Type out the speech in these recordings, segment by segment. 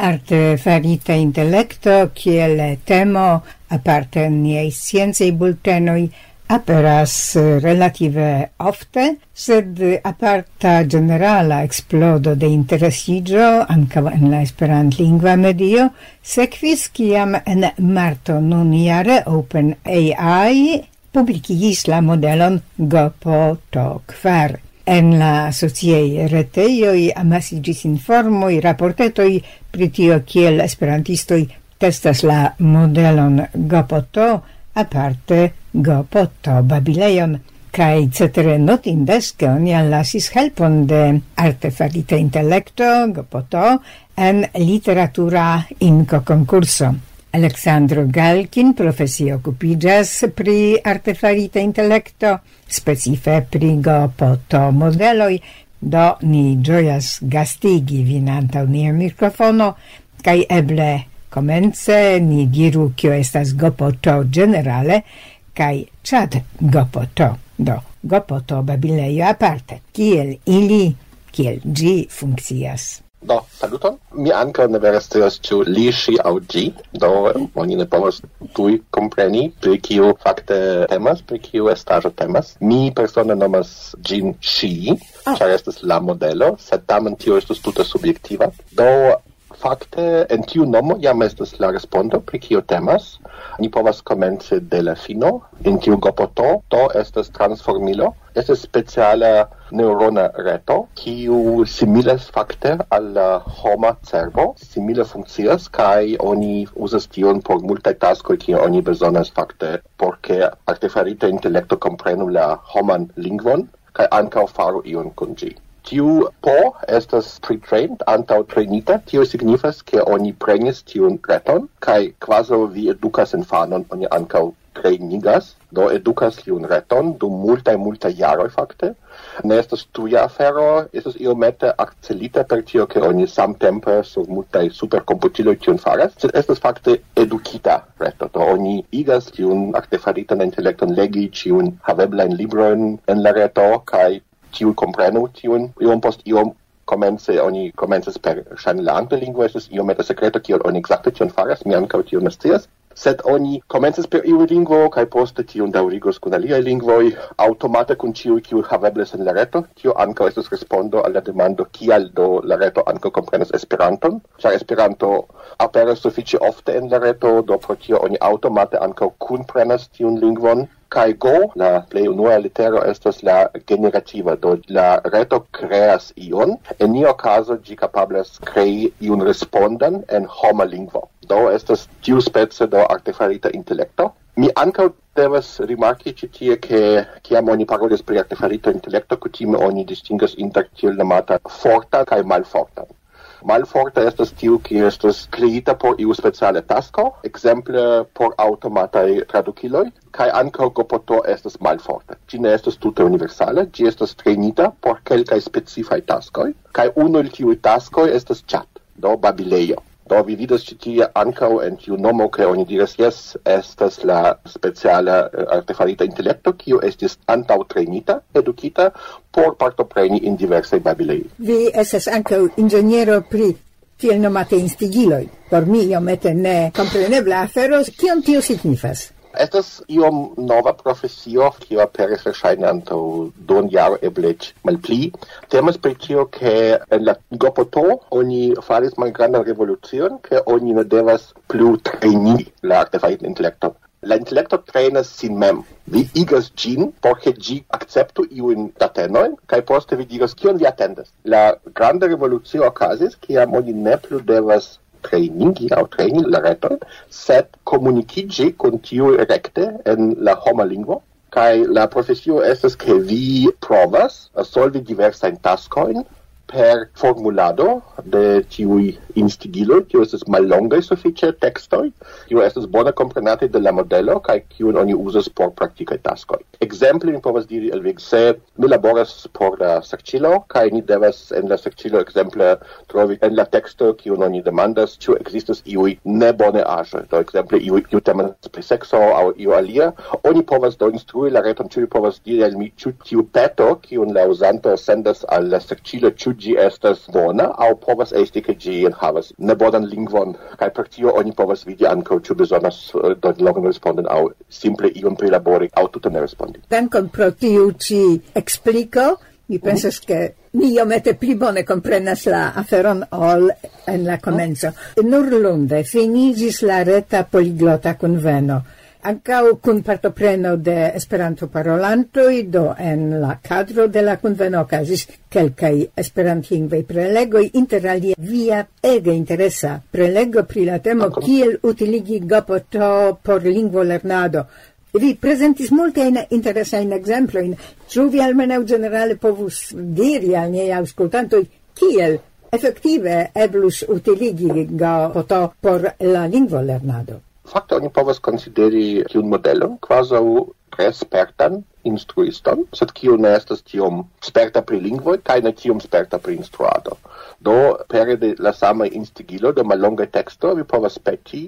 arte farita intellecto kiel temo aparte niei sciencei bultenoi aperas relative ofte, sed aparta generala explodo de interesigio anca en la esperantlingva medio sequis ciam en marto nun open ai publicigis la modelon GoPo to kvar. En la sociei reteioi amasigis informoi, raportetoi pritio kiel esperantistoi testas la modelon Gopoto, aparte Gopoto Babileion, kai cetere notindas, ke oni allasis helpon de artefarite intellecto Gopoto en literatura inco concurso. Aleksandro Galkin profesie okupiĝas pri artefarita intelekto, specife pri GoPoto-modeloj, do ni ĝojas gastigi vin antaŭ nia mikrofono kaj eble komence ni diru kio estas GoPoto ĝenerale kaj ĉad GoPoto, do GoPoto babilejo aparte, kiel ili, kiel ĝi funkcias. Do, saluton. Mi ankaŭ ne veras teos ciu li, si, au gi. Do, oni ne povas tui compreni pri kiu fakte temas, pri kiu estajo temas. Mi persone nomas gin si, ah. ĉar char estes la modelo, sed tamen tio estus tuta subjektiva. Do, fakte en tiu nomo jam estas la respondo pri kio temas. Ni povas komence de la fino. En tiu gopoto to estas transformilo. Estas speciala neurona reto kiu similas fakte al la homa cerbo, simile funkcias kaj oni uzas tion por multaj taskoj kiu oni bezonas fakte por ke artefarita intelekto komprenu la homan lingvon kaj ankaŭ faru ion kun ĝi tiu po estas pre-trained, antau trainita, tio signifas che oni prenis tiun reton, kai quaso vi educas infanon, oni ancau trainigas, do educas tiun reton dum multae, multae jaroi fakte. Ne estas tuia afero, estas iomete accelita per tio che oni samtempe sur multae supercomputiloi tiun faras, sed estas fakte educita reto, do oni igas tiun artefaritan intellecton legi ciun haveblain libroin en la reto, kai tiu comprenu tiun iom post iom comence oni comences per shani la angla lingua estes iom meta secreto kiel oni exacte tion faras mi ankaŭ tion ne scias. Sed oni comences per iu lingvo kaj poste tion daŭrigos kun aliaj lingvoj aŭtomate kun ĉiuj kiuj havebles en la reto tio ankaŭ estas respondo al la demando kial do la reto ankaŭ komprenas Esperanton? Ĉar Esperanto aperas sufiĉe ofte en la reto do pro tio oni aŭtomate ankaŭ kunprenas tiun lingvon kai go la play unua litero estas la generativa. Do la reto creas ion. En io caso gi capablas crei iun respondan en homa lingvo. Do estas tiu spece do artefarita intelekto. Mi ankaŭ devas rimarki ĉi tie ke kiam oni parolas pri artefarita intelekto kutime oni distingas inter tiel nomata forta kaj malforta. Malforta estas tiu, ki estas kreita por iu speciale tasko, ekzemple por aŭtomataj tradukiloj, kaj ankaŭ Gopoto estas malforta. Ĝi ne estas tute universala, ĝi estas trejnita por kelkaj specifaj taskoj, kaj unu el tiuj taskoj estas chat, do babilejo. Do vi vidas ĉi tie ankaŭ en tiu nomo ke oni diras jes estas la speciala eh, artefarita intelekto kiu estis antaŭtrejnita, edukita por partopreni in diversaj babilei. Vi estas ankaŭ inĝeniero pri tiel nomate instigiloj. Por mi iomete ne komprenebla afero, kion tio signifas? Estas iom nova profesio, kio aperis verŝajne antaŭ duon jaro eble malpli. Temas pri tio, ke en la Gopoto oni faris malgrandan revolucion, ke oni ne devas plu treni la artefajn intelekton. La intelekto trainas sin mem. Vi igas gin por ke ĝi akceptu iujn datenojn kaj poste vi diras kion vi atendas. La granda revolucio okazis, kiam oni ne plu devas trainingi au training la reton, sed comunicigi con tiu recte en la homa lingvo, kai la profesio estas ke vi provas solvi diversajn taskoin per formulado de tiui instigiloi, tio estes mallongai suffice textoi, tio estes bona comprenate de la modelo, cae kiun oni usas por practicae taskoi. Exemple, mi povas diri elvig, se mi laboras por la sectilo, cae ni devas en la sectilo, exemple, trovi en la texto, kiun oni demandas, ciu existas iui ne bone age, do exemple, iui iu temas pri sexo, au iu alia, oni povas do instrui la reton, ciu povas diri al mi, ciu tiu peto, kiun la usanto sendas al la sectilo, ciu gi estas bona au povas esti ke gi havas ne bonan lingvon kaj per tio oni povas vidi ankaŭ ĉu bezonas eh, uh, donlogan respondon aŭ simple iom prilabori aŭ tute ne respondi. Dankon pro tiu ĉi ekspliko. Mi pensas mm -hmm. che mi iomete pli bone comprenas la aferon ol en la comenzo. Mm. Nur lunde finigis la reta poliglota conveno ancau kun partopreno de Esperanto parolantoi, do en la kadro de la conveno ocasis quelcai esperantingvei prelegoi, inter alia via ege interesa prelego pri la temo kiel utiligi gopoto por lingvo lernado. Vi presentis multe in interesa in exemplo in ĉu vi almenaŭ generale povus diri al miei auscultantoi kiel effektive eblus utiligi gopoto por la lingvo lernado? fakte oni povas konsideri tiun modelon kvazaŭ tre spertan instruiston, sed kiu ne estas tiom sperta pri lingvoj kaj ne tiom sperta pri instruado. Do pere de la sama instigilo de mallonga teksto vi povas peti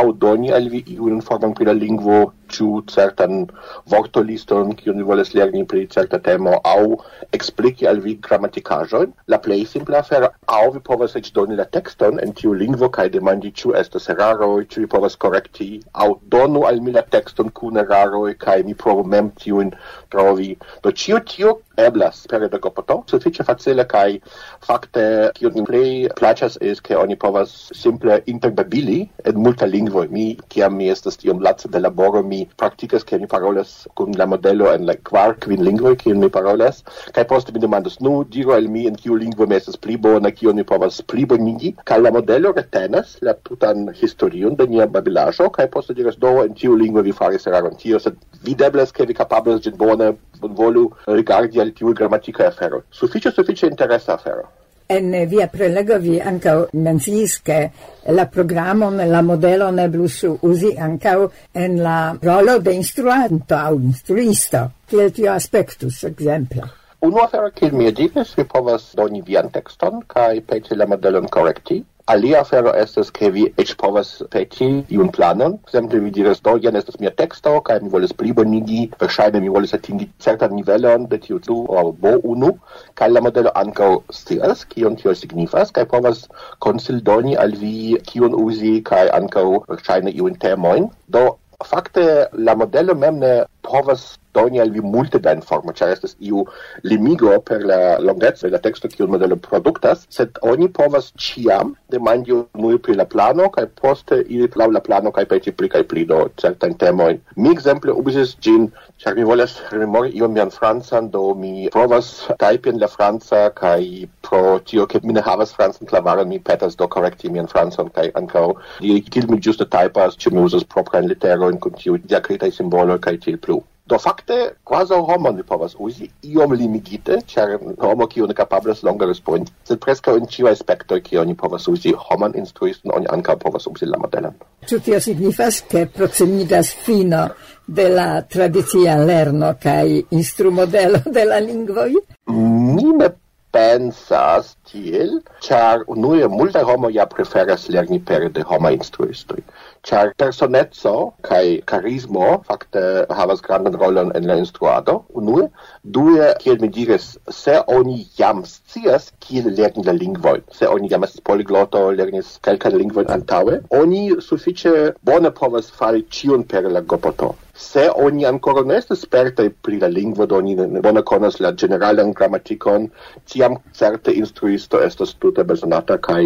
aŭ doni al vi iun informon pri la lingvo ciu certan vortoliston kiun vi volas lerni pri certa temo au expliki al vi gramatikaĵojn la plei simple afero au vi povas ec doni la texton en tiu lingvo kai demandi ciu estas eraroi, ciu vi povas correcti, au donu al mi la texton kun eraroi, kai mi provo mem tiujn trovi. Do ĉio tio eblas per de gopoto, suffice facile kai fakte kio ni play plaĉas es ke oni povas simple interbabili en multa lingvo. Mi kiam mi estas tiom latze de laboro, mi praktikas ke mi parolas kun la modelo en la kvar kvin lingvo kiun mi parolas, kai poste mi demandas nu diru al mi en kiu lingvo mi estas pli bona, kion mi povas plibonigi, kai la modelo retenas la tutan historion de nia babilaĵo kai poste diras do en tiu lingvo vi faris eraron tio, sed videblas ke vi kapablas ĝin bone volu rigardi al tiu grammatica afero. Suffice, suffice interessa afero. En via prelego vi ankaŭ menciis, che la programon, la modelo ne blus uzi ankaŭ en la rolo de instruanto au instruisto. Kiel tio aspectus, ekzemple? Unu afero, kiel mi diris, vi povas doni vian texton, kaj peti la modelon correcti, Alia afero estas ke vi eĉ povas peti iun planon, ekzemple vi diras do jen estas mia teksto kaj mi volas plibonigi, verŝajne mi volas atingi certan nivelon de tiu du aŭ bo unu kaj la modelo ankaŭ scias kion tio signifas kaj povas konsildoni al vi kion uzi kaj ankaŭ verŝajne iun temojn. Do fakte la modelo mem ne povas doni al vi multe da informo, ĉar estas iu limigo per la longeco de la teksto kiun modelo produktas, sed oni povas ĉiam demandi unue pri la plano kaj poste iri laŭ la plano kaj peti pli kaj pli do certajn temojn. Mi ekzemple uzis ĝin, ĉar mi volas rememori iom mian francan, do mi provas tajpi en la franca kaj pro tio, ke mi ne havas francan klavaron, mi petas do korekti mian francan kaj ankaŭ diri kiel mi ĝuste tajpas, ĉu mi uzas proprajn literojn kun tiuj diakritaj simboloj kaj tiel plu do fakte quasi homo ne povas uzi iom limigite ĉar homo kiu ne kapablas longe respondi sed preskaŭ en ĉiuj aspektoj kiu oni povas uzi homan instruiston oni ankaŭ povas uzi la modelon. Ĉu tio signifas ke proksimiĝas fino de la tradicia lerno kaj instrumodelo de la lingvoj? Mi ne pensas tiel, char unue multaj homoj ja preferas lerni pere de homa instruistoj char personetso kai carismo fakte havas grandan rolon en la instruado unue due kiel mi diris se oni jam scias kiel lerni la lingvoj se oni jam estas poligloto lernis kelkajn lingvojn antaŭe oni sufiĉe bone povas fari ĉion per la gopoto. Se oni ancora ne estas spertaj pri la lingvo do oni bone konas la generalan gramatikon tiam certe instruisto estas tute bezonata kaj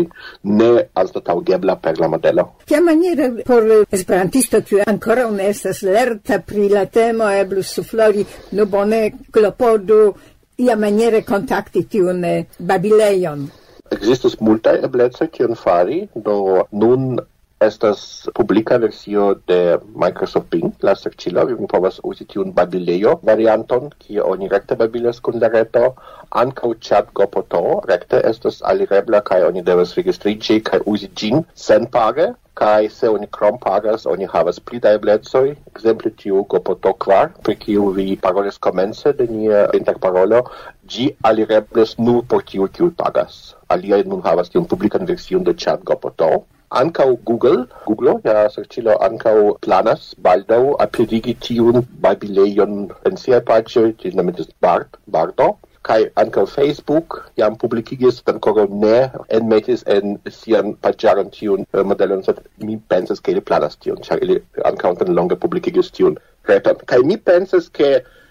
ne anstataŭgebla per la modelo. Kiamaniere por esperantisto kiu ancora ne estas lerta pri la temo eblus suflori no bone klopodu iamaniere kontakti tiun eh, babilejon. Existus multaj eblecoj kion fari, do nun estas publica versio de Microsoft Bing, la serĉilo, vi povas uzi tiun babilejo varianton, kie oni rekte babilas kun la reto, ankaŭ chat gopoto rekte estas alirebla kaj oni devas registriĝi kaj uzi ĝin senpage, kai se oni krom pagas oni havas pli da eblecoj ekzemple tiu gopoto kvar pri kiu vi parolis komence de nia interparolo ĝi alireblas nur por tiu kiu pagas aliaj nun havas tiun publikan version de chat gopoto ancau Google, Google ja serĉilo ancau planas baldau aperigi tiun babileion en siaj pace, ti nomiĝas Bard, Bardo kai ankaŭ Facebook jam publikigis ankoraŭ ne enmetis en sian paĝaron tiun uh, modelon, sed mi pensas ke li planas tion, ĉar ili ankaŭ longe publikigis tiun reton. kai mi pensas ke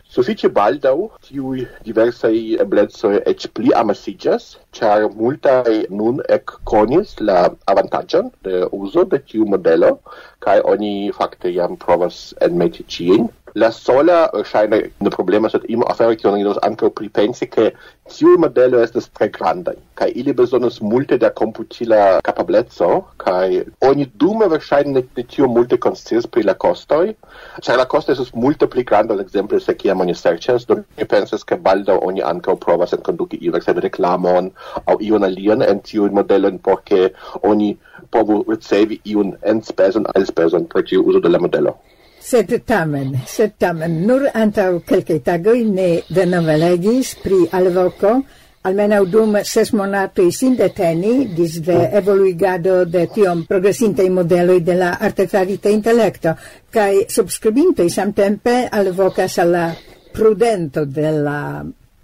Suficie baldau tiui diversai eblezoi ec pli amasigas, char multai nun ec conis la avantagion de uso de tiu modelo, kai oni facte jam provas enmeti cien la sola eh, scheine ne problema sed im afero kion ni ankaŭ pripensi ke tiu modelo estas tre granda kai ili besonders multe da computila capablezzo kai oni dume verŝajne ne tiu multe konscias pri la kostoj. Ĉar la kosto estas multe pli granda ekzemple se kiam oni serĉas do mi pensas ke baldaŭ oni ankaŭ provas enkonduki iun ekzemple reklamon au iun alian en tiujn modelojn por ke oni povu ricevi iun enspezon elspezon pro tiu uso de la modelo. Sed tamen, sed tamen, nur antau quelcae tagoi ne denove legis pri alvoco, almenau dum ses monatoi sindeteni dis de evoluigado de tiom progressintei modeloi de la artefarita intellecto, cae subscribintoi samtempe alvocas alla prudento de la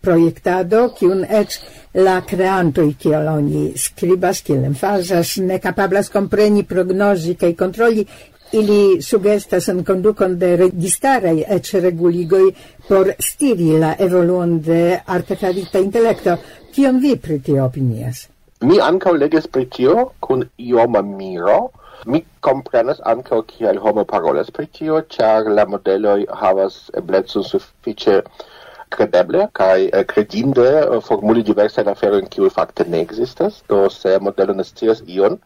proiectado, cium ex la creantoi ciel ogni scribas, ciel enfasas, ne capablas compreni, prognosi, cae controlli ili sugestas en condukon de registaraj eĉ reguligoi por stiri la evoluon de artefarita intellecto. Kion vi priti opinias? Mi ankaŭ leges pritio cun kun ioma miro. Mi comprenas ankaŭ kiel homo parolas pritio, char la modello havas eblecon suffice credeble kai eh, credinde eh, formuli diverse la fero in kiu fakte ne existas do se modelo ne ion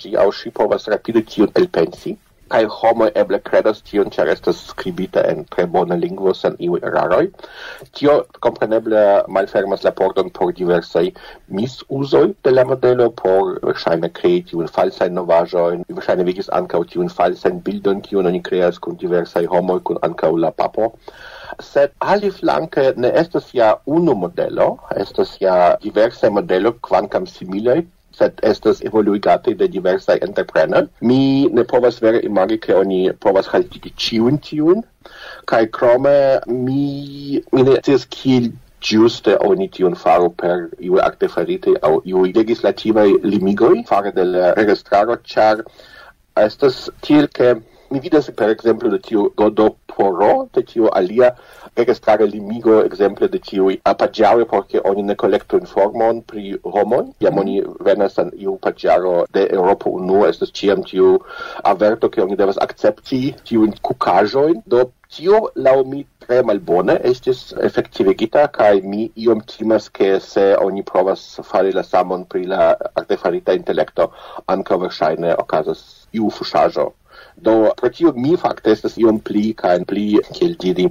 ĝi au ŝi povas rapide tion elpensi kai homo eble credas tion char estas skribita en tre bona lingvo sen iu eraroj. Tio kompreneble malfermas la pordon por diversaj misuzoj de la modelo por scheine krei tiun falsajn novaĵojn verŝajne vigis ankaŭ tiun falsajn bildon kiun oni kreas kun diversaj homoj kun ankaŭ la papo. Sed ali flanke ne estas ja unu modelo estas ja diversaj modelo kvankam similaj sed estas evoluigate de diversaj entreprenoj. Mi ne povas vere imagi ke oni povas haltigi ciun tiun, kai krome mi, mi ne tis kiel giuste oni tion faro per iu acte farite au iu legislativai limigoi fare del registraro, char estas tiel che mi vidas per exemplo de tiu Godoporo, de tiu alia registrare limigo exemple de tio apagiare porque oni ne collecto informon pri homon, jam oni venas an iu pagiaro de Europa Unu, estes ciam tiu averto che oni devas accepti in cucajoin, do tio lau mi tre malbone estis effektivigita kai mi iom timas ke se oni provas fari la samon pri la artefarita intelekto ankaŭ verŝajne okazas iu fuŝaĵo. Do pro tio mi fakte estas iom pli kaj pli kiel diri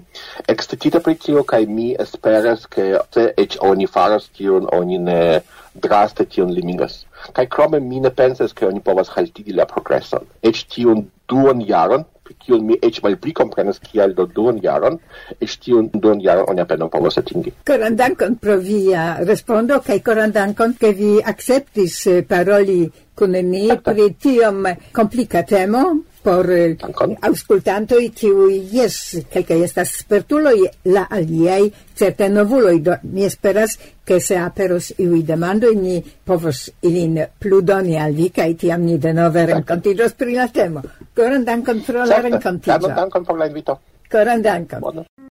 ekstitita pri tio kaj mi esperas ke se eĉ oni faras tion oni ne draste tion limigas. Kaj krome mi ne pensas ke oni povas haltigi la progreson. Eĉ tiun duan jaron kiun mi eĉ malpli komprenas kial do duan jaron, eĉ tiun duan jaron oni apenaŭ povas atingi. Koran dankon pro via respondo kaj koran dankon ke vi akceptis eh, paroli kun ni pri tiom komplika temo por eh, Dankon. auscultantoi kiui yes kelkaj estas spertuloj la aliaj certe novuloj. Do mi esperas che se aperos iuj demando ni povos ilin pludoni al vi kaj tiam ni denove renkontiĝos pri la temo. Coran dankon pro la renkontiĝo. Coran dankon por la invito. Coran dankon.